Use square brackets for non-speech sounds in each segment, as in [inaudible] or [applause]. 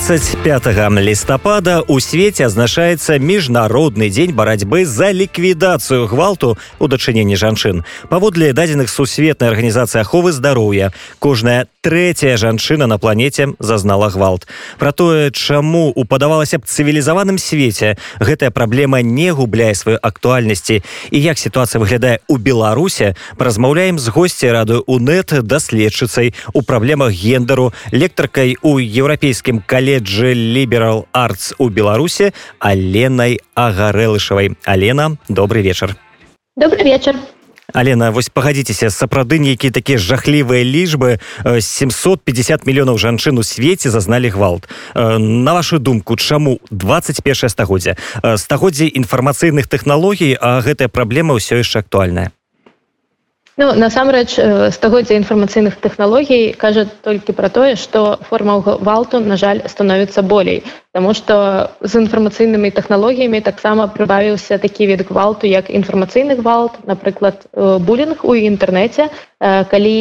25 лістапада у свеце азначаецца міжнародны дзень барацьбы за ліквідацыю гвалту у дачыненні жанчын паводле дадзеных сусветнай арганізацыі аховы здароўя кожная третья жанчына на планете зазнала гвалт. Про тое чаму упадавалася б цывілізаваным свеце гэтая праблема не губляе сваёй актуальнасці і як сітуацыя выглядае у беларусе паразмаўляем з госця радыё унет даследчыцай у праблемах гендару лекторкай у еўрапейскім каледжы ліберал артс у беларусе аленай агарэлышавай алена добрый вечар добрый вечар Алена вось пагадзіцеся сапраўды нейкія такія жахлівыя лічбы 750 мільёнаў жанчын у свеце зазналі гвалт. На вашу думку чаму 21 стагоддзя стагоддзя інфармацыйных тэхналогій а гэтая праблема ўсё яшчэ актуальная Ну, насамрэч стагоддзя інфармацыйных тэхналогій кажа толькі пра тое, што форма гвалту, на жаль, становіцца болей. Таму што з інфармацыйнымі тэхналогіямі таксама прыбавіўся такі від гвалту, як інфармацыйны гвалт, напрыклад, булінг у інтэрнэце, калі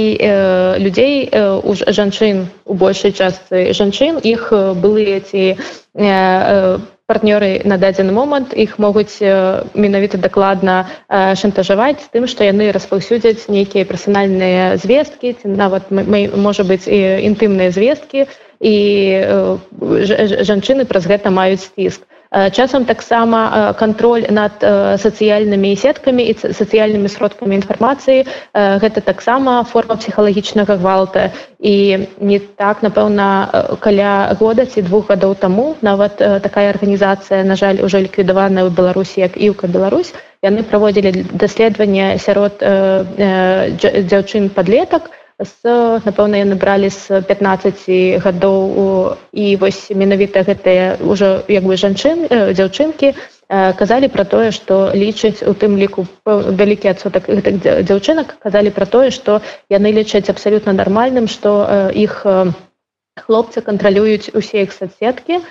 людзей у жанчын у большай частцы жанчын іх былыя ці партнёры на дадзены момант іх могуць менавіта дакладна шантажаваць тым што яны распаўсюдзяць нейкія персанальныя звесткі ці нават можа быць і інтымныя звесткі і жанчыны праз гэта маюць стіск часам таксама кантроль над сацыяльнымі сеткамі і сацыяльнымі сродкамі інфармацыі гэта таксама форма псіхалагічнага гвалта. І не так напэўна каля года ці двух гадоў таму нават такая арганізацыя на жаль уже ліквідаваная ў беларусі як іўка Беларусь яны праводзілі даследаванне сярод дзяўчын падлетак з напэўна яны бралі з 15 гадоў і вось менавіта гэтыя ўжо як бы жанчын дзяўчынкі казалі пра тое што лічаць у тым ліку вялікі адсотак гэтых дзяўчынак казалі пра тое што яны лічаць абсалютна нармальным што іх хлопцы кантралююць усе іх соцсеткі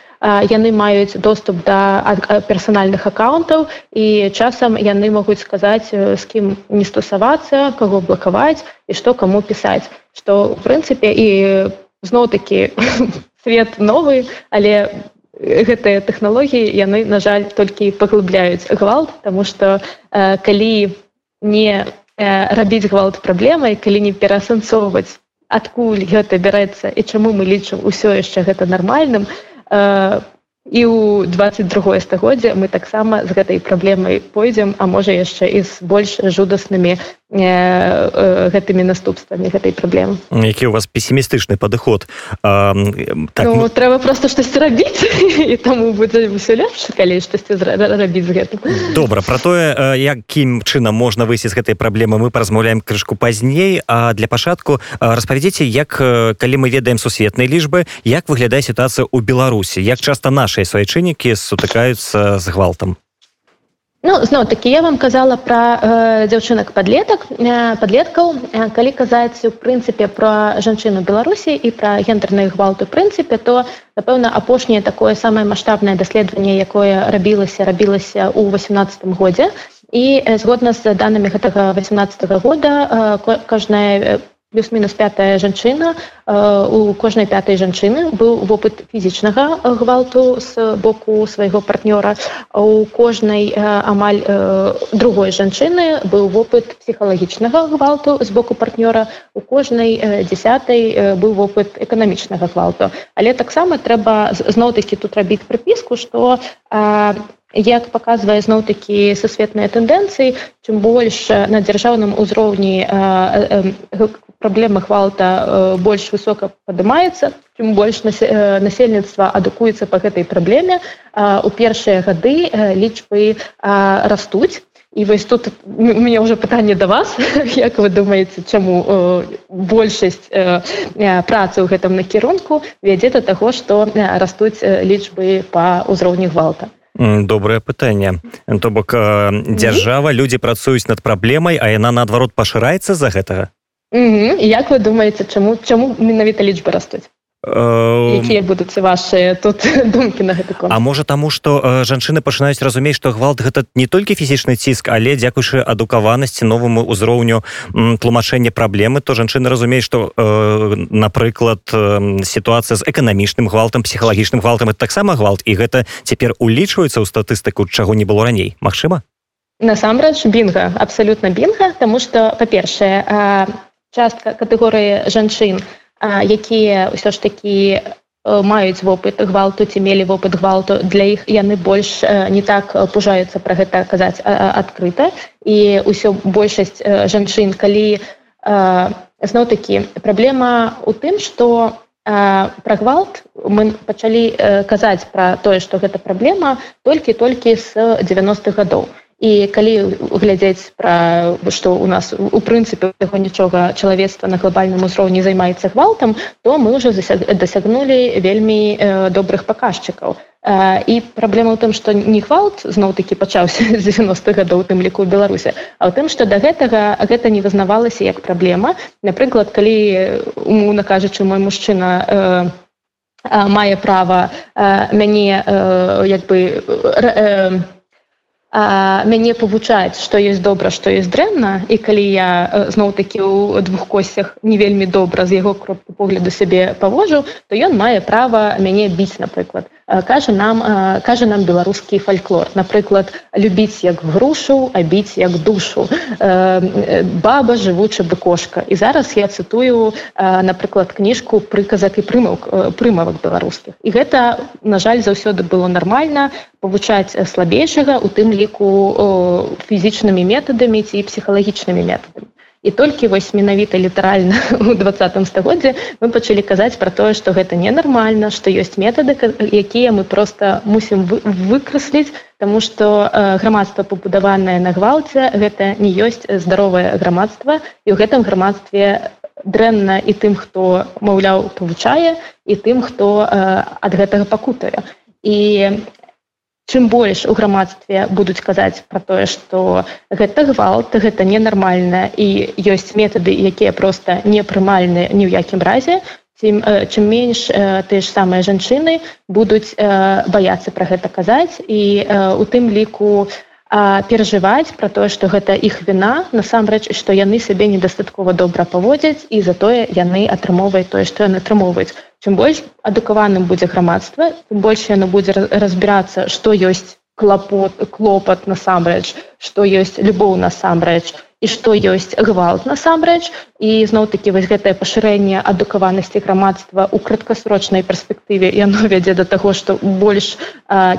яны маюць доступ да персанальных аккаунтаў і часам яны могуць сказаць з кім не стасавацца каго блакаваць і што каму пісаць. Што в прынцыпе і зноў такі [laughs] свет новы але гэтыя тэхналогіі яны на жаль толькі паглыбляюць гвалт тому что калі не рабіць гвалт праблемай калі не пераасэнсоўваць адкуль гэта бярэцца і чаму мы лічым усё яшчэ гэта нармальным то і ў 22 стагоддзя мы таксама з гэтай праблемай пойдзем а можа яшчэ і з больш жудаснымі гэтымі наступствамі гэтай праблемы. Які у вас песімістычны падыход. Так, ну, ну... трэба просто штосьці рабіць [laughs] і таму будзе ўсё лепш калі штосьці рабіць з гэтым. Добра про тое якім чынам можна выйсці з гэтай праблемы мы паразмаўляем крышку пазней. А для пачатку распавядзіце як калі мы ведаем сусветнай лічбы як выглядае сітуацыя ў беларусі як часта нашыя свайчыннікі сутыкаюцца з гвалтам Ну зноў такі я вам казала пра э, дзяўчынак падлетак э, падлеткаў. Э, калі казаць у прынцыпе пра жанчыну беларусі і пра гендерныя гвалты прынцыпе то напэўна апошняе такое самае маштабнае даследаванне якое рабілася рабілася ў 18 годзе. І э, згодна з данымі гэтага 18 -го года э, кожная плюс-мінус пятая жанчына у кожнай пятай жанчыны быў вопыт фізічнага гвалту з боку свайго партнёра. У кожнай амаль другой жанчыны быў вопыт псіхалагічнага гвалту з боку партнёра. У кожнай десятой быў вопыт эканамічнага гвалту. Але таксама трэба зноў-такі тут рабіць прыпіску што як паказвае зноў такі сусветныя тэндэнцыі чым больш на дзяржаўным узроўні праблема гвалта больш высока падымаецца чым больш насельніцтва адукуецца по гэтай праблеме у першыя гады лічбы растуць і вось тут у меня уже пытанне да вас. [laughs] Як вы думаеце чаму большасць працы ў гэтым накірунку? Вядзе да таго што растуць лічбы па ўзроўні гвалта добрае пытанне. То бок дзяржава людзі працуюць над праблемай а яна наадварот пашыраецца з-за гэтага? Як вы думаеце чаму чаму менавіта лічбы растуць якія будуць ваши тут [laughs] думкі на гэты А можа таму что жанчыны пачынаюць разумець что гвалт гэта не толькі фізічны ціск але дзякуючы адукаванасці новаму ўзроўню тлумачэння праблемы то жанчыны разумеюць что напрыклад сітуацыя з эканамічным гвалтам псіхалагічным гвалтам это таксама гвалт і гэта цяпер улічваецца ў статыстыку чаго не было раней. Мачыма насамрэч бінга. Абсалютна бінга тому что па-першае частка катэгорыі жанчын у якія ўсё ж такі маюць вопыт гвалту ці мелі вопыт гвалту для іх яны больш не так пужаюцца пра гэта казаць адкрыта. І ўсё большасць жанчын калі зноў такі праблема у тым што пра гвалт мы пачалі казаць пра тое што гэта праблема толькі-толькі з 90-х гадоў. і калі глядзець пра што у нас у прынцыпе яго нічога чалавецтва на глобальным узроўні займаецца гвалтам то мы уже дасягнулі вельмі э, добрых паказчыкаў. Э, і праблема ў тым што не гвалт зноў такі пачаўся [laughs] з 90-х гадоў тым ліку беларусе а ў тым што да гэтага гэта не вызнавалася як праблема. Напрыклад калі умоўна кажучы мой мужчына э, мае права мяне як бы мяне павучаць што ёсць добра што ёсць дрэнна. І калі я зноў такі ў двух косцях не вельмі добра з яго кропку погляду сябе павожу то ён мае права мяне біць напрыклад. Кажа нам кажа нам беларускі фальклор. Напрыклад любіць як грушу а біць як душу. Баба жывуча бы кошка. І зараз я цытую напрыклад кніжку прыказак і прымаўк прымавак беларускіх. І гэта на жаль заўсёды было нармальна павучаць слабейшага у тым ліку фізічнымі метадамі ці псіхалагічнымі метадамі. І толькі вось менавіта літаральна [laughs] у двадцатым стагоддзе мы пачалі казаць пра тое што гэта ненармальна што ёсць метады якія мы просто мусім выкрасліць Таму што грамадства пабудаванае на гвалце гэта не ёсць здаровае грамадства і ў гэтым грамадстве дрэнна і тым хто маўляў павучае і тым хто ад гэтага пакутае і чым больш у грамадстве будуць казаць пра тое што гэта гвалт гэта ненармальна і ёсць метады якія проста непрымальныя ні ў якім разе ці чым менш тыя ж самыя жанчыны будуць баяцца пра гэта казаць і у тым ліку у перажываць пра тое што гэта іх віна насамрэч што яны сябе недастаткова добра паводзяць і затое яны атрымоўваюць тое што яны атрымоўваюць чым больш адукаваным будзе грамадства тым больш яно будзе разбірацца што ёсць клапот клопат насамрэч што ёсць любоў насамрэч і што ёсць гвалт насамрэч. І зноў такі вось гэтае пашырэнне адукаванасці грамадства ў краткасрочнай перспектыве яно [laughs] вядзе да таго што больш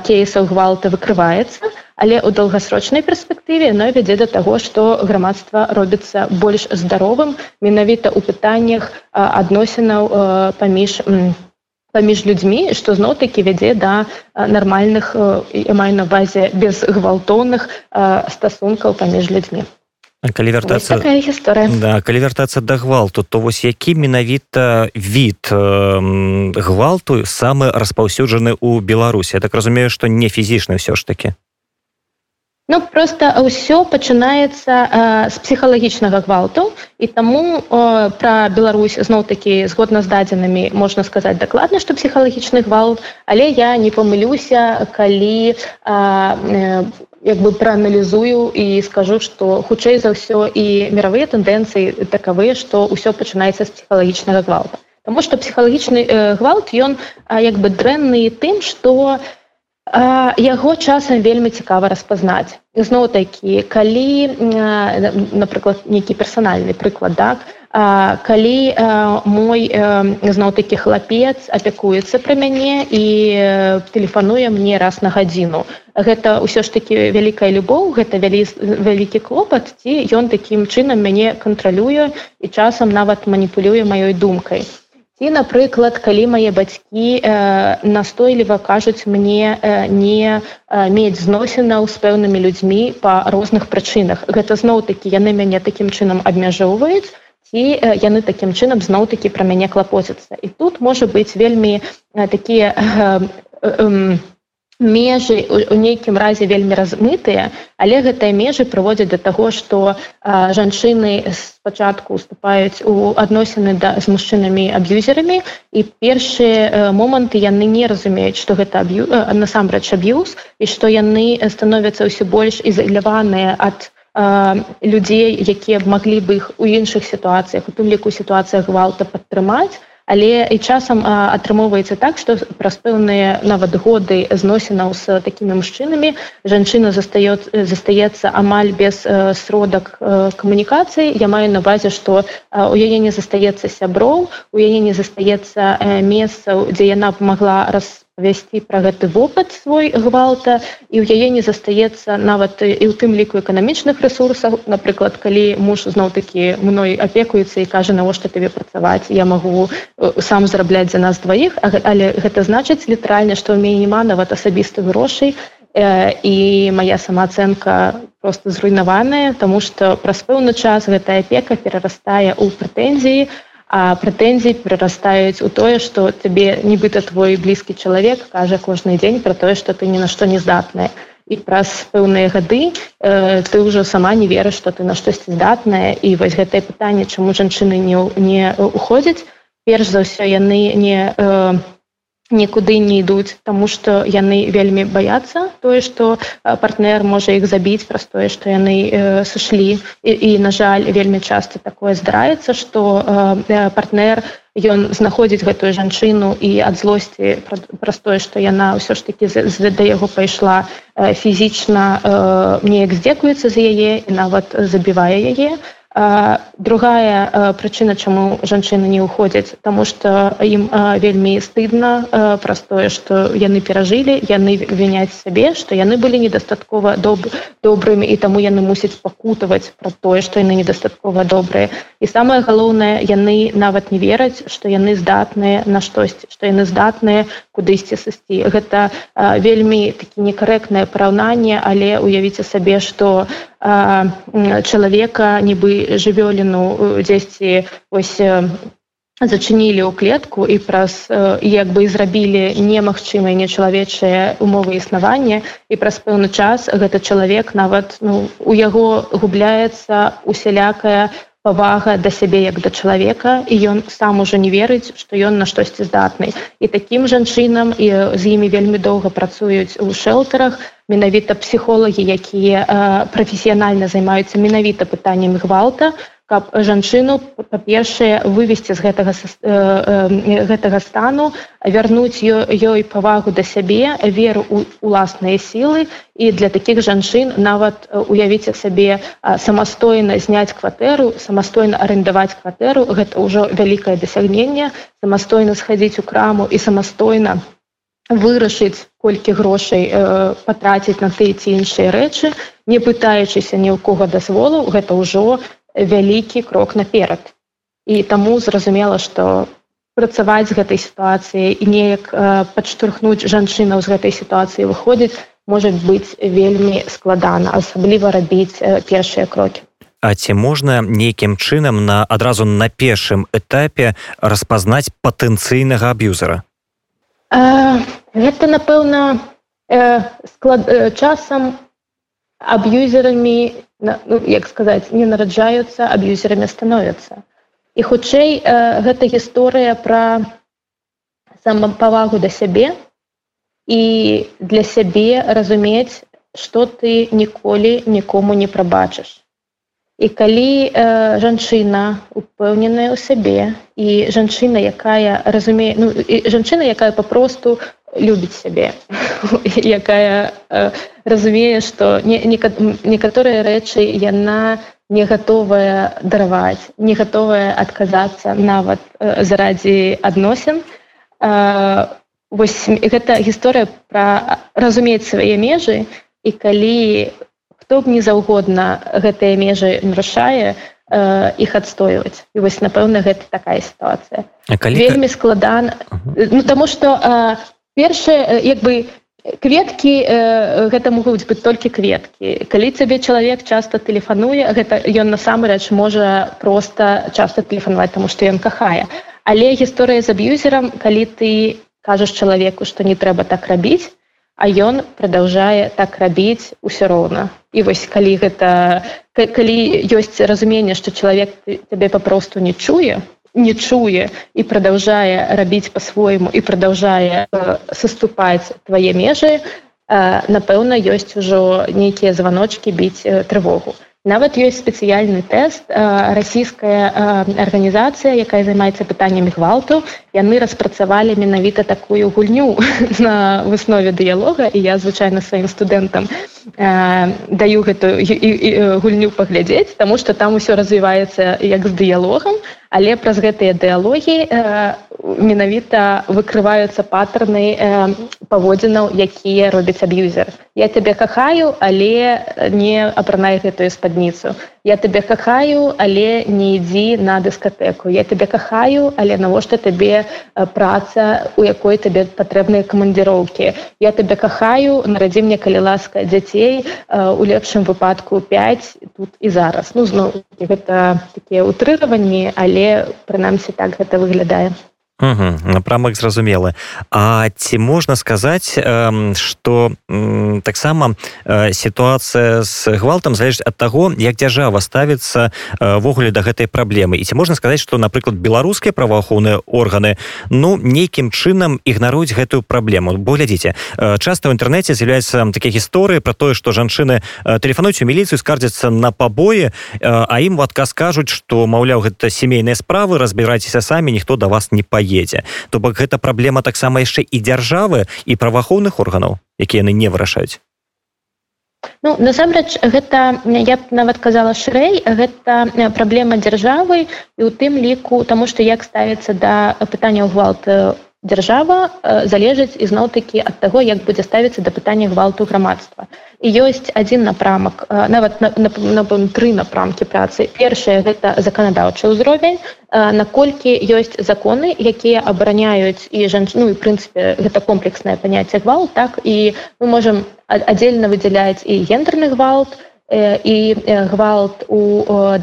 кейсаў гвалта выкрываецца. а але ў доўгасрочнай перспектыве но вядзе да таго што грамадства робіцца больш здаровым менавіта ў пытаннях адносінаў паміж паміж людзьмі што зноў такі вядзе да нармальных і маю на базе без гвалтоўных стасункаў паміж людзьмі. Калі вяртацца гісторыя. Да, калі вяртацца да гвалту то вось які менавіта від э, гвалту самы распаўсюджаны ў беларусі? Я так разумею што не фізічна ўсё ж таки Ну просто ўсё пачынаецца э, з псіхалагічнага гвалту і таму э, пра Беларусь зноў такі згодна з дадзенымі можна сказаць дакладна, што псіхалагічны гвалт, але я не памылюся, калі э, як бы прааналізую і скажу, што хутчэй за ўсё і мировыя тэндэнцыі такавыя, што ўсё пачынаецца з псіхалагічнага гвалта. Таму што псіхалагічны э, гвалт ён як бы дрэнны тым, што, яго часам вельмі цікава распазнаць. Зноў такі калі напрыклад нейкі персанальны прыклад так? Калі мой зноў такі хлапец апякуецца пра мяне і тэлефануе мне раз на гадзіну. Гэта ўсё ж такі вялікая любоў гэта вялі вялікі клопат ці ён такім чынам мяне кантралюе і часам нават маніпулюе маёй думкай ці напрыклад калі мае бацькі э, настойліва кажуць мне э, не э, мець зносінаў з пэўнымі людзьмі па розных прычынах гэта зноў такі яны мяне такім чынам абмяжоўваюць ці э, яны такім чынам зноў такі пра мяне клапоцяцца і тут можа быць вельмі э, такія э, э, э, межы у нейкім разе вельмі размытыя але гэтыя межы прыводзяць да таго што жанчыны спачатку уступаюць у адносіны да з мужчынамі аб'юзерамі і першыя моманты яны не разумеюць што гэта аб'ю насамрэч аб'юз і што яны становяцца ўсё больш ізаляваныя ад людзей якія б маглі бы іх у іншых сітуацыях у тым ліку сітуацыях гвалта падтрымаць але і часам атрымоўваецца так што праз пэўныя нават годы зносінаў з такімі мужчынамі жанчына застаёт застаецца амаль без сродак камунікацыі. Я маю на базе што у яе не застаецца сяброў у яе не застаецца месцаў дзе яна памагла распа весці пра гэты вопыт свой гвалта і ў яе не застаецца нават і ў тым ліку эканамічных ресурсаў напрыклад калі муж зноў такі мной апекуецца і кажа навошта табе працаваць? Я магу сам зарабляць за нас дваіх але гэта значыць літаральна што ў мяне няма нават асабістых грошай і моя самаацэнка просто зруйнаваная тому что праз пэўны час гэтая апека перарастае ў прэтэнзіі у а прэтэнзій прырастаюць у тое што табе нібыта твой блізкі чалавек кажа кожны дзень пра тое што ты ні на што не здатная і праз пэўныя гады э, ты ўжо сама не верыш што ты на штосьці здатная і вось гэтае пытанне чаму жанчыны не не уходзяць перш за ўсё яны не э, нікуды не ідуць тому что яны вельмі баяцца тое что партнер можа іх забіць праз тое что яны э, сышлі. І, і на жаль вельмі часто такое здараецца что э, партнер ён знаходзіць гэтую жанчыну і ад злосці праз тое что яна ўсё ж таки да яго пайшла э, фізічна э, неяк здзекуецца за яе і нават забівае яе. то другая прычына чаму жанчыны не ўходзяць тому что ім вельмі стыдна праз тое что яны перажылі яны віняць сабе что яны былі недастаткова доб добрымі і таму яны мусяць пакутаваць пра тое что яны недастаткова добрыя і самое галоўнае яны нават не вераць что яны здатныя на штосьці что яны здатныя кудысьці сысці. Гэта вельмі такі некарэктнае параўнанне але уявіце сабе что чалавека нібы жывёліну дзесьці ось зачынілі ў клетку і праз як бы зрабілі немагчымыя нечалавечыя умовы існавання і праз пэўны час гэты чалавек нават ну, у яго губляецца усялякая павага да сябе як да чалавека і ён сам ужо не верыць што ён на штосьці здатны. І такім жанчынам і з імі вельмі доўга працуюць у шэлтарах то менавіта псіхолагі якія прафесіянальна займаюцца менавіта пытанням гвалта каб жанчыну па-першае вывесці з гэтага гэтага стану вярнуць ёй павагу да сябе веру у уласныя сілы і для такіх жанчын нават уявіце сабе самастойна зняць кватэру самастойна арендаваць кватэру гэта ўжо вялікае дасягненне самастойна схадзіць у краму і самастойна вырашыць колькі грошай э, патраціць на тыя ці іншыя рэчы не пытаючыся ні ў кого дазволу гэта ўжо вялікі крок наперад. І таму зразумела што працаваць з гэтай сітуацыі і неяк э, падштурхнуць жанчынаў з гэтай сітуацыі выходзіць можа быць вельмі складана асабліва рабіць э, першыя крокі. А ці можна нейкім чынам на адразу на першым этапе распазнаць патэнцыйнага аб'юзера гэта напэўна э, склад э, часам аб'юзерамі ну, як сказаць не нараджаюцца аб'юзерамі становяцца. І хутчэй э, гэта гісторыя пра самапавагу да сябе і для сябе разумець што ты ніколі нікому не прабачыш І калі э, жанчына упэўненая ў сябе і жанчына, якая разумее ну, жанчына, якая папросту любіць сябе, [laughs] якая э, разумее, што не, не, некаторыя рэчы яна не гатовая дараваць, не гатовая адказацца нават э, зарадзі адносін. Э, вось, гэта гісторыя пра разумець свае межы і калі хто б не заўгодна гэтыя межы нарушае іх адстойваць. І вось напэўна гэта такая сітуацыя. Калі... вельмі складан -huh. ну таму что першае як бы кветкі гэта могуць быць толькі кветкі. Калі цябе чалавек часто тэлефануе гэта ён насамрэч можа просто часто тэлефанаваць тому что ён кахае. Але гісторыя з аб'юзерам калі ты кажаш чалавеку што не трэба так рабіць а ён продолжае так рабіць усё роўна. І вось калі гэта калі ёсць разуменне что чалавек тебе папросту не чуе не чуе і продолжае рабіць по-свойму і продолжае саступаць твае межы напэўна ёсць ужо нейкія званочки біць трывогу. Нават ёсць спецыяльны тэст расійская арганізацыя якая займаецца пытаннямі гвалту яны распрацавалі менавіта такую гульню [laughs] на выснове дыялога і я звычайна сваім студэнтам даю гэтую гульню паглядзець тому что там усё развіваецца як з дыялогам але праз гэтыя дыалогі э, менавіта выкрываюцца паттерны э, паводзінаў якія робяць аб'юзер. Я тебе кахаю але не апранай гэтую спадніцу. Я тебе кахаю але не ідзі на дыскатэку. Я тебе кахаю але навошта табе э, праца у якой табе патрэбныя камандзіроўкі. Я тебе кахаю нарадзі мне калі ласка дзяцей у лепшым выпадку 5 тут і зараз. Ну зноў гэта такія утрыраванні але прынамсі так гэта выглядае напрамак зразумелы А ці можна сказаць что таксама сітуацыя з гвалтам залежыць ад таго як дзяржава ставіцца ввогуле да гэтай праблемы. І ці можна сказаць что напрыклад беларускія праваахоўныя органы ну нейкім чынам ігнаруюць гэтую праблему? Бо глядзіце часто ў інтэрнэце з'яўляецца такія гісторыі про тое что жанчыны тэлефануюць у міліцыю скардзяцца на пабоі а ім у адказ кажуць что маўляў гэта сямейныя справы разбірайцеся самі ніхто да вас не паедзе едзе то бок гэта праблема таксама яшчэ і дзяржавы і праваахоўных органаў якія яны не вырашаюць. Ну, насамрэч гэта я б нават казала шырэй гэта праблема дзяржавы і ў тым ліку таму што як ставіцца да пытання гвалт дзяржава залежыць ізноў-такі ад таго як будзе ставіцца да пытання гвалту грамадства. І ёсць адзін напрамак нават на, на, на, на тры напрамкі працы. Першае гэта заканадаўчы ўзровень наколькі ёсць законы якія абараняюць і жанчыну і прынцыпе гэта комплекснае паняцце гвал так і мы можемм аддзельна выдзяляць і гендерны гвалт і гвалт у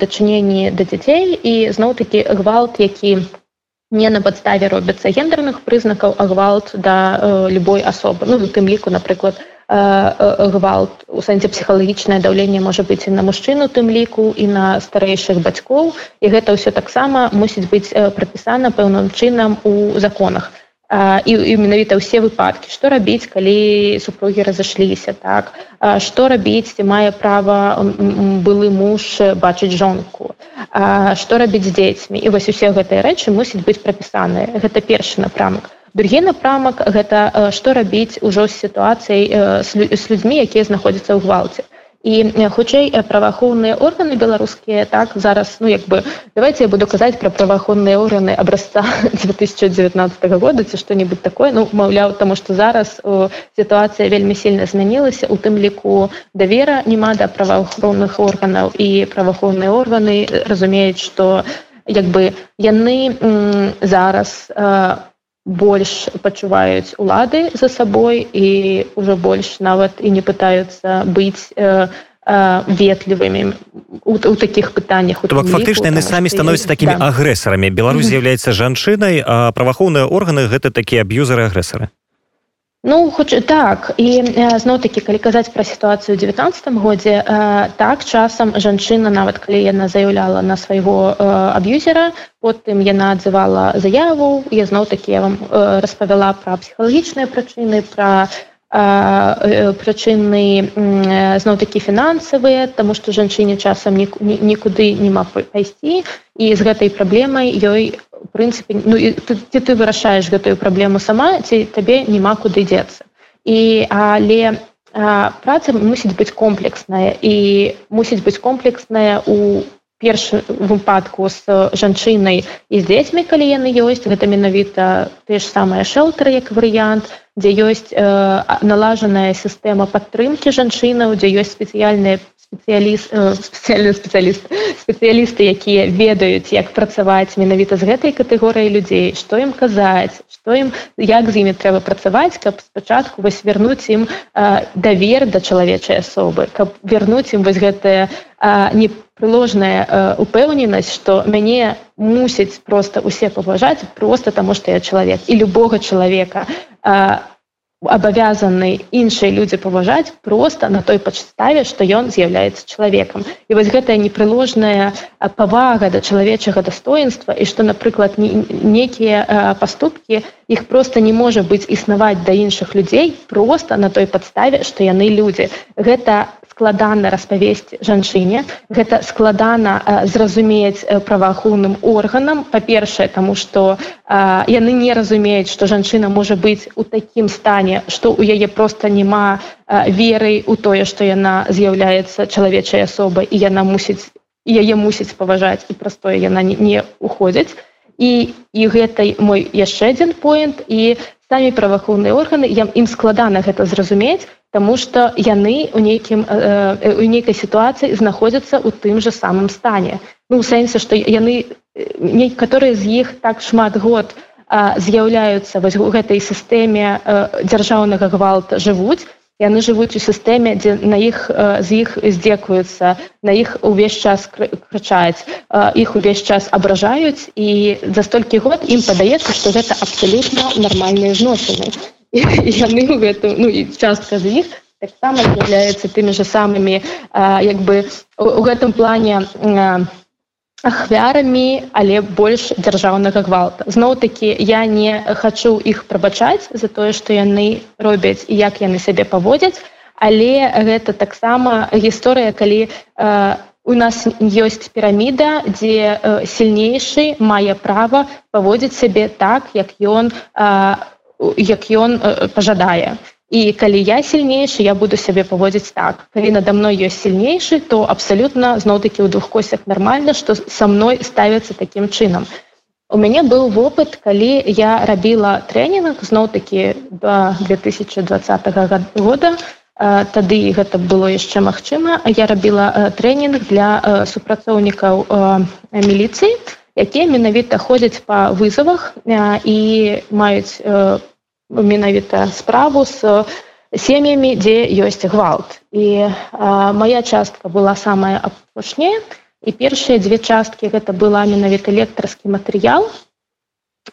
дачыненні да дзяцей і зноў-такі гвалт які у не на падставе робяцца гендерных прызнакаў а гвалт да э, любой асобы ну тым ліку напрыклад э, э, гвалт у сэнсе псіхалагічнае даўленне можа быць і на мужчыну тым ліку і на старэйшых бацькоў. І гэта ўсё таксама мусіць быць э, прапісана пэўным чынам у законах і, і менавіта ўсе выпадкі што рабіць калі супругі разышліся так? Што рабіць мае права былы муж бачыць жонку? Што рабіць з дзецьмі і вось усе гэтыя рэчы мусіць быць прапісаныя. Гэта першы напрамак. Другі напрамак гэта што рабіць ужо з сітуацыяй з людзьмі якія знаходзяцца ў гвалце і хутчэй праваахоўныя органы беларускія так зараз ну як бы давайте я буду казаць пра праваахоўныя органы абразца 2019 года ці што-нибудь такое ну маўляў таму што зараз сітуацыя вельмі сильно змянілася у тым ліку давера няма да праваахоўных органаў і праваахоўныя органы разумеюць што як бы яны зараз у больш пачуваюць улады за сабой і ўжо больш нават і не пытаюцца быць э, э, ветлівымі у, у такіх пытаннях фактычна яны самі становяцца такімі да. агрэсарамі. Беларусь з'яўляецца жанчынай а праваахоўныя органы гэта такія аб'юзары агрэсары Ну хоч так. І зноў такі калі казаць пра сітуацыю 19 годзе э, так часам жанчына нават калі яна заяўляла на свайго э, аб'юзера потым яна адзывала заяву я зноў такі я вам э, распавяла пра псіхалагічныя прычыны пра прычыны зноў такі фінансавыя таму што жанчыне часам нікуды не ма пайсці і з гэтай праблемай ёй прынцыпе ну і ты, ці ты вырашаеш гэтую праблему сама ці табе няма куды дзецца і але праца мусіць быць комплексная. І мусіць быць комплексная у першы выпадку з жанчынай і з дзецьмі калі яны ёсць гэта менавіта ты ж самая шэлтер як варыянт дзе ёсць э, налажаная сістэма падтрымкі жанчынаў дзе ёсць спецыяльныя спецыяліст спецыяльны спецыяліст спецыялісты якія ведаюць як працаваць менавіта з гэтай катэгорыяй людзей што ім казаць што ім як з імі трэба працаваць каб спачатку вось вярнуць ім давер да чалавечай асобы каб вярнуць ім вось гэтая непрыложная упэўненасць што мяне мусіць просто усе паважаць просто таму што я чалавек і любога чалавека абавязаны іншыя людзі паважаць просто на той падставе што ён з'яўляецца чалавекам і вось гэтая непрыложная павага да чалавечага дастоинства і што напрыклад некія паступкі іх просто не можа быць існаваць да іншых людзей просто на той падставе што яны людзі гэта складана распавесці жанчыне. Гэта складана зразумець праваахоўным органам. Па-першае тому что яны не разумеюць что жанчына можа быць у такім стане что у яе просто няма веры у тое что яна з'яўляецца чалавечай асобай і яна мусіць яе мусіць паважаць і простое яна не, уходзіць і і гэтай мой яшчэ адзін поинт і самі праваахоўныя органы я ім складана гэта зразумець Таму што яны ў нейкім у нейкай сітуацыі знаходзяцца ў тым жа самым стане. Ну, у сэнсе, што яны некаторыя з іх так шмат год з'яўляюцца у гэтай сістэме дзяржаўнага гвалта жывуць. Яны жывуць у сістэме, дзе на іх з іх здзекуюцца, на іх увесь час крычаць, іх увесь час абражаюць і за столькі год ім падаецца, што гэта абсалютна нармальныя зносіны яны [laughs] ў гэту ну і частка з іх таксама з'яўляецца тымі ж самымі як бы у гэтым плане ахвярамі але больш дзяржаўнага гвалта. Зноў такі я не хачу іх прабачаць за тое што яны робяць і як яны сябе паводзяць але гэта таксама гісторыя калі у нас ёсць піраміда дзе сільнейшы мае права паводзіць сябе так як ён у як ён пажадае і калі я сильнейшы я буду сябе паводзіць так. Калі надо мной ёсць сильнейшы то абсалютна зноў-таки ў двух косях нормально что со мной ставится таким чынам у мяне быў вопыт калі я рабіла тренінг зноў-таки до 2020 года. Тады гэта было яшчэ магчыма. Я рабіла тренінг для супрацоўнікаў міліцыі якія менавіта ходзяць па вызовах і маюць менавіта справу з сем'ямі дзе ёсць гвалт. І моя частка была самая апошняя і першыя дзве часткі гэта была менавіта лектраскі матэрыял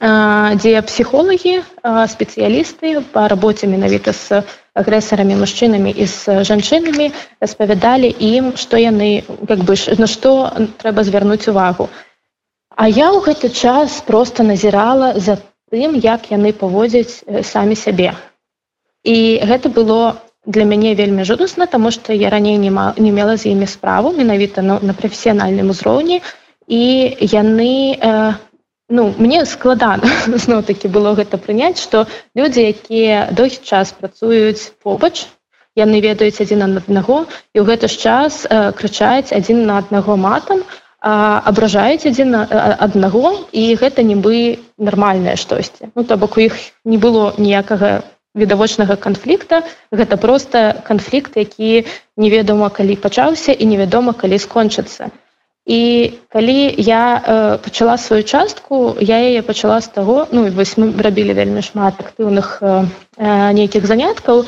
дзе псіхолагі спецыялісты по рабоце менавіта з агрэсарамі мужчынамі і з жанчынамі распавядалі ім што яны как бы на што трэба звярнуць увагу. А я ў гэты час просто назірала за тым, як яны паводзяць самі сябе. І гэта было для мяне вельмі жудасна, таму што я раней не, не мела з імі справу менавіта на, на прафесіянальным узроўні і яны э, ну, мне складана [laughs] зноў-такі было гэта прыняць, што людзі, якія доўгі час працуюць побач, яны ведаюць адзін ад аднаго і ў гэты ж час э, крычаць адзін на аднаго матам, абражаюць адзін аднаго і гэта нібы нармальнае штосьці. Ну то бок у іх не было ніякага відавочнага канфлікта. Гэта просто канфлікт які невядома калі пачаўся і невядома калі скончыцца. І калі я э, пачала сваю частку я яе пачала з таго ну вось мы рабілі вельмі шмат актыўных э, нейкіх заняткаў.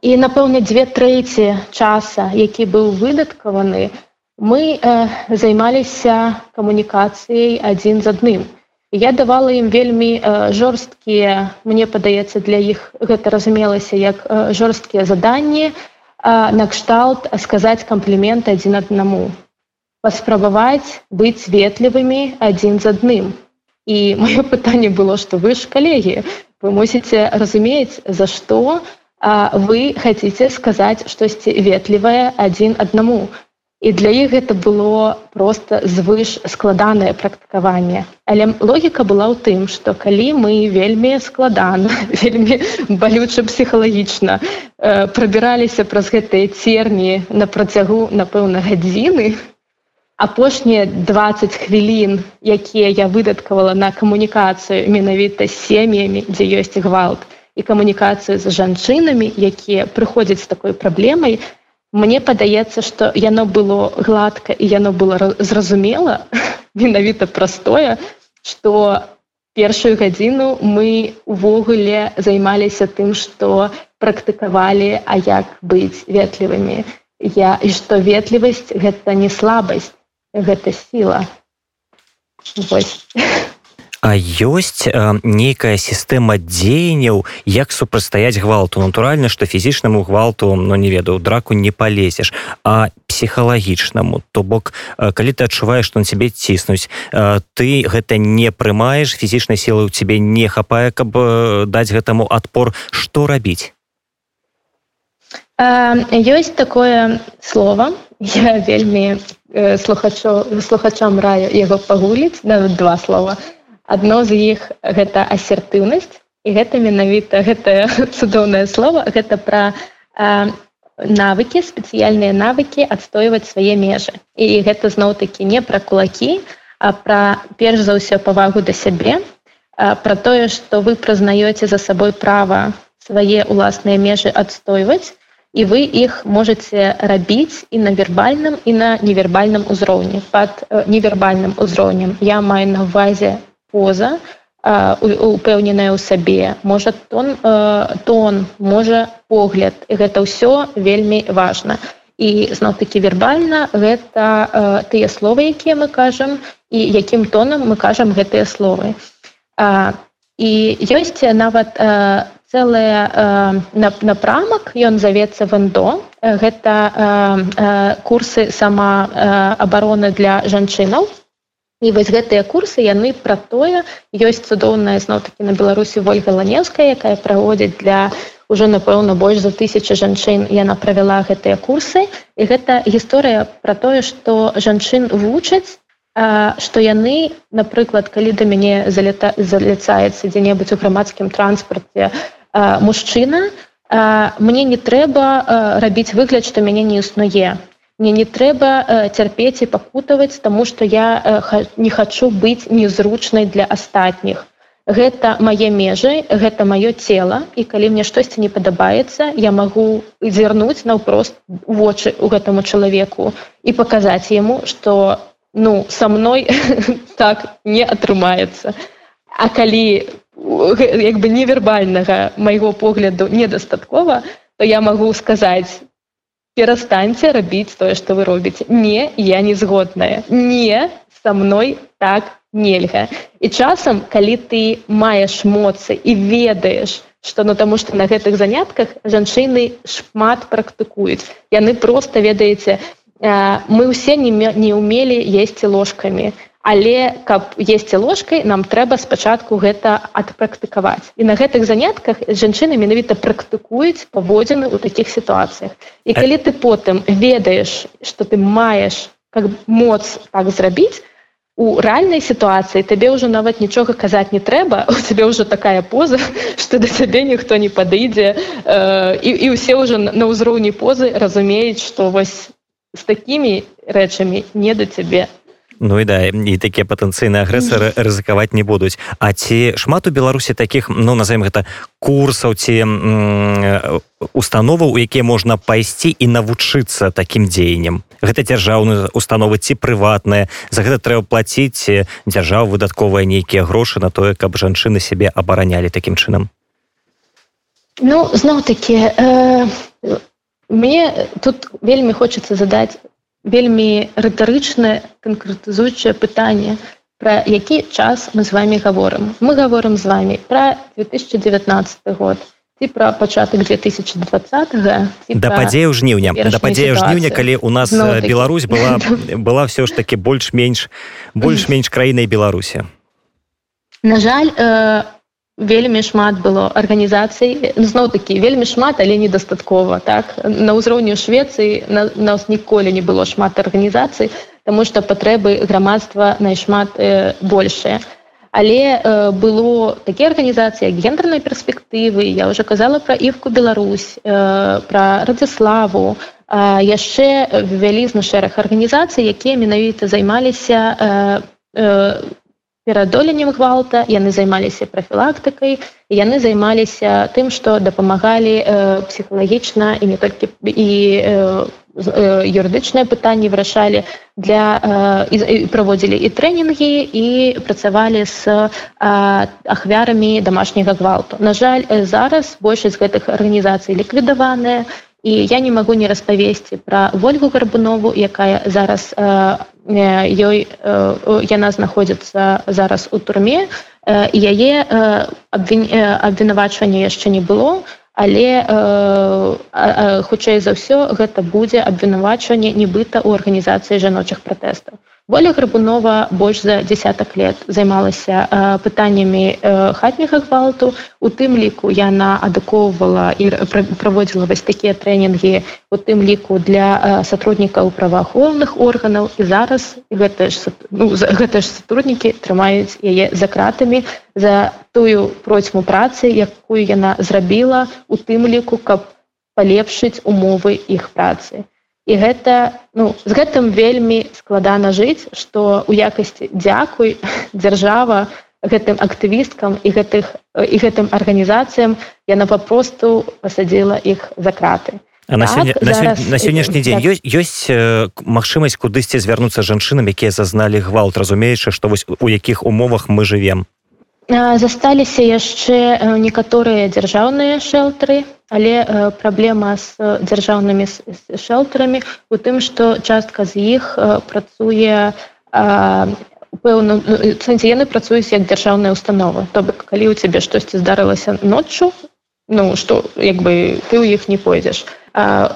І напэўна две трэці часа які быў выдаткаваны то мы э, займаліся камунікацыяй адзін з адным. Я давала ім вельмі э, жорсткія, мне падаецца для іх гэта разумелася як э, жорсткія заданні э, накшталт сказаць камплімент адзін аднаму. паспрабаваць быць ветлівымі адзін з адным. І маё пытанне было, што вы ж калегі, вы мусіце разумець, за што а, вы хаце сказаць штосьці ветлівае адзін аднаму і для іх гэта было просто звыш складанае практыкаванне. Але логіка была ў тым што калі мы вельмі складана [laughs] вельмі балюча псіхалагічна э, прабіраліся праз гэтыя церні на працягу напэўна гадзіны апошнія 20 хвілін якія я выдаткавала на камунікацыю менавіта сем'ямі дзе ёсць гвалт і камунікацыю з жанчынамі якія прыходзяць з такой праблемай то Мне падаецца, што яно было гладка і яно было зразумела менавіта [laughs] простое, што першую гадзіну мы увогуле займаліся тым, што практыкавалі, а як быць ветлівымі. Я і што ветлівасць гэта не слабасць, гэта сіла. [laughs] А ёсць нейкая сістэма дзеянняў як супрацьстаяць гвалту. Натуральна што фізічнаму гвалту но ну, не ведаю драку не палезеш. А псіхалагічнаму то бок калі ты адчуваеш што на цябе ціснуць ты гэта не прымаеш фізічнай сілы ў цябе не хапае каб даць гэтаму адпор што рабіць? Ёсць такое слово. Я вельмі слухачо слухачам раю яго пагуліць два слова адно з іх гэта асертыўнасць і гэта менавіта гэтае [laughs] цудоўнае слово гэта пра навыкі спецыяльныя навыкі адстойваць свае межы. І гэта зноў такі не пра кулакі а пра перш за ўсё павагу да сябе пра тое што вы прызнаёце за сабой права свае ўласныя межы адстойваць і вы іх можете рабіць і на вербальным і на невербальным узроўні под э, невербальным узроўнем. Я маю на увазе поза упэўненая ў сабе. Можа тон э, тон можа погляд. Гэта ўсё вельмі важна. І зноў таки вербальна гэта э, тыя словы якія мы кажам і якім тонам мы кажам гэтыя словы. І ёсць нават цэлая э, напрамак ён завецца вэндо гэта э, э, курсы сама абароны для жанчынаў і вось гэтыя курсы яны пра тое ёсць цудоўная зноў такі на беларусі ольга ланеўская якая праводзіць для уже напэўна больш за тысячи жанчын. Яна правяла гэтыя курсы. І гэта гісторыя пра тое што жанчын вучаць што яны напрыклад калі да мяне залета заляцаецца дзе-небудзь у грамадскім транспарце мужчына мне не трэба рабіць выгляд што мяне не існуе мне не трэба цярпець і пакутаваць таму што я не хачу быць незручнай для астатніх гэта мае межы гэта маё цело і калі мне штосьці не падабаецца я магу зірнуць наўпрост вочы у гэтаму чалавеку і паказаць яму што ну со мной [laughs] так не атрымаецца а калі як бы невербальнага майго погляду недастаткова то я магу сказаць перастаньце рабіць тое што вы робіце. Не я не згодная не со мной так нельга. І часам калі ты маеш моцы і ведаеш что ну таму что на гэтых занятках жанчыны шмат практыкуюць. Яны просто ведаеце мы ўсе не не умелі есці ложками але каб есці ложкай нам трэба спачатку гэта адпрактыкаваць. І на гэтых занятках жанчыны менавіта практыкуюць паводзіны ў такіх сітуацыях. І калі ты потым ведаеш что ты маеш как моц так зрабіць у рэальнай сітуацыі табе ўжо нават нічога казаць не трэба [laughs] у цябе ўжо такая поза [laughs] что да цябе ніхто не падыдзе э, і, і ўсе ўжо на ўзроўні позы разумеюць что вось з такімі рэчамі не да цябе Ну і да і такія патэнцыйныя агрэсары рызыкаваць не будуць. А ці шмат у беларусі таких ну назовем гэта курсаў ці установаў у якія можна пайсці і навучыцца такім дзеяннем? Гэта дзяржаўныя установы ці прыватныя. За гэта трэба плаціць дзяржаў выдатковыя нейкія грошы на тое каб жанчыны сябе абаранялі такім чынам? Ну зноў такі э, мне тут вельмі хочацца задаць вельмі рытарычнае канкрэтызуючае пытанне пра які час мы з вами гаворым. Мы гаворым з вами пра 2019 год ці пра пачатак 2020 да падзею жніўня да падзею жніўня калі у нас ну, Беларусь была [laughs] была все ж таки больш-менш больш-менш краінай беларусі. На жаль э, вельмі шмат было арганізацый. Ну, зноў такі вельмі шмат але недастаткова так? На ўзроўню швецыі на, нас ніколі не было шмат арганізацый тому что патрэбы грамадства найшмат э, большее але э, было такія арганізацыі гендернай перспектывы я уже казала про івку Беларусь э, про радзіславу. Э, яшчэ вялізны шэраг арганізацый якія менавіта займаліся э, э, перадоленнем гвалта яны займаліся прафілактыкай яны займаліся тым што дапамагалі э, псіхалагічна і не толькі і э, э, юрыдычныя пытанні вырашалі для э, праводзілі і трэнінгі і працавалі з э, ахвярамі дамашняга гвалту. На жаль зараз большасць гэтых арганізацый ліквідаваныя і я не магу не распавесці пра ольгу гарбунову якая зараз ёй яна знаходзіцца зараз у турме яе абвінавачвання яшчэ не было але хутчэй за ўсё гэта будзе абвінавачванне нібыта ў арганізацыі жаночых пратэстаў Воля Грабунова больш за десятак лет займалася э, пытаннямі э, хатняга гвалту. У тым ліку яна адукоўвала і праводзіла вось такія трэнінгі. У тым ліку для э, сотруднікаў праваахоўных органаў. І зараз гэта ж, ну, гэта ж сотруднікі трымаюць яе за кратамі за тую процьму працы, якую яна зрабіла у тым ліку, каб палепшыць умовы іх працы і гэта ну з гэтым вельмі складана жыць што у якасці дзякуй [laughs] дзяржава гэтым актывісткам і гэтых і гэтым арганізацыям яна папросту пасадзіла іх за краты. На сёння, так, на, зараз... на сённяшні дзень ёсць ёсць магчымасць кудысьці звярнуцца жанчынам якія зазналі гвалт разумеючы што вось у якіх умовах мы живвем засталіся яшчэ некаторыя дзяржаўныя шэлтары але праблема з дзяржаўнымі шэлтарамі у тым што частка з іх працуе пэўна сэнсе яны працуюць як дзяржаўная установа. То бок калі ў цябе штосьці здарылася ноччу ну што як бы ты ў іх не пойдзеш.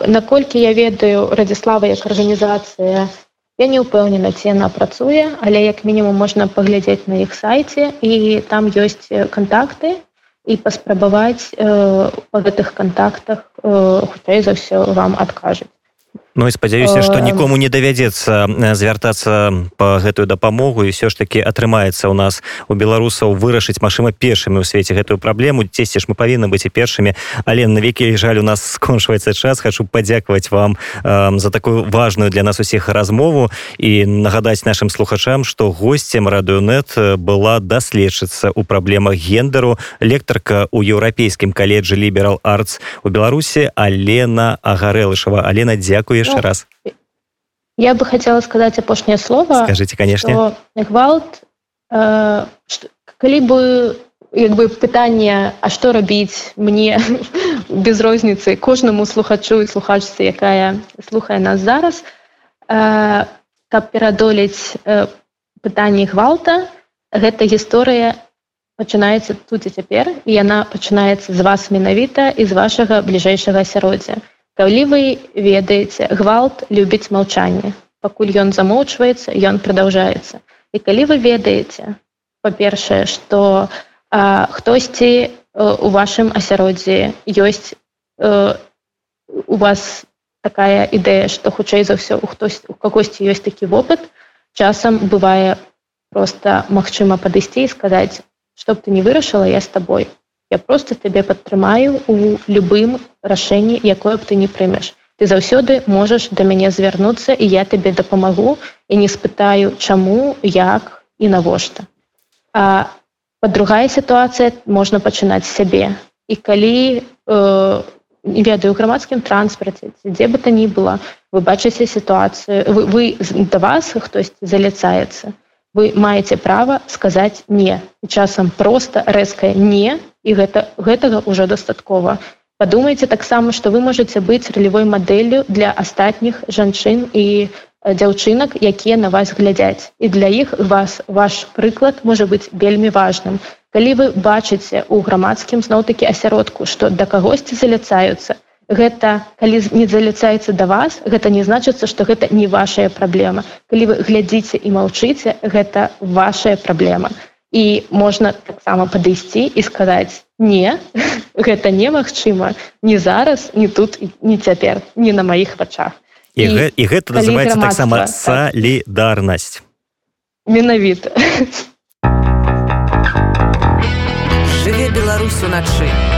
Наколькі я ведаю радзіслава як арганізацыя Я не ўпэўнена ці яна працуе, але як мінімум можна паглядзець на іх сайце і там ёсць кантакты і паспрабаваць э, па гэтых кантактах э, хутчэй за ўсё вам адкажуць. Ну і спадзяюся што нікому не давядзецца звяртацца по гэтую дапамогу і все ж таки атрымаецца у нас у беларусаў вырашыць машыма першымі ў свеце гэтую праблему. Дзесьці ж мы павінны быць і першымі. Але на векі жаль у нас [laughs] скончваецца час. Хочу падзякаваць вам э, за такую важную для нас усіх размову. І нагадаць нашим слухачам что гостцем радыонет была даследчыцца у праблемах гендеру лектарка у еўрапейскім каледжы ліберал артс у беларусі алена агарэлышава алена дзякуе яшчэ ну, раз. я бы хотела сказать апошняе слово скажите конечно. гвалт э, калі бы як бы пытанне а что рабіць мне [laughs] без розніцы кожнаму слухачу і слухачцы якая слухае нас зараз э, каб перадолець э, пытанне гвалта гэта гісторыя пачынаецца тут і цяпер і яна пачынаецца з вас менавіта і з вашага бліжэйшага асяроддзя Калі вы ведаеце гвалт любіць маўчанне. Пакуль ён замоўчваецца ён продолжается і калі вы ведаеце па-першае что хтосьці э, у вашым асяроддзі ёсць э, у вас такая ідэя что хутчэй за ўсё у хтось у кагосьці ёсць такі вопыт часам бывае просто магчыма падысці і сказаць чтоб ты не вырашыла я с тобой я просто табе падтрымаю у любым рашэнні якое б ты не прымеш. Ты заўсёды можаш да мяне звярнуцца і я табе дапамагу і не спытаю чаму як і навошта. А под другая сітуацыя можна пачынаць сябе. І калі э, не ведаю грамадскім транспарце дзе бы то ні было вы бачыце сітуацыю вы, вы да вас хтось заляцаецца вы маеце права сказаць не. І часам просто рэзкае не і гэта гэтага ўжо дастаткова. Падумайце таксама што вы можете быць ралевой мадэллю для астатніх жанчын і дзяўчынак якія на вас глядзяць. І для іх вас ваш прыклад можа быць вельмі важным. Калі вы бачыце у грамадскім зноў-таки асяродку што да кагосьці заляцаюцца гэта калі не заляцаецца да вас гэта не значыцца што гэта не вашая праблема. Калі вы глядзіце і маўчыце гэта вашая праблема і можна таксама падысці і сказаць не [laughs] гэта немагчыма. Не зараз не тут не цяпер не на маіх вачах і, і, гэ, і гэта называется таксама так. салідарнасць. Менавіта. [laughs] Жыве беларусу начы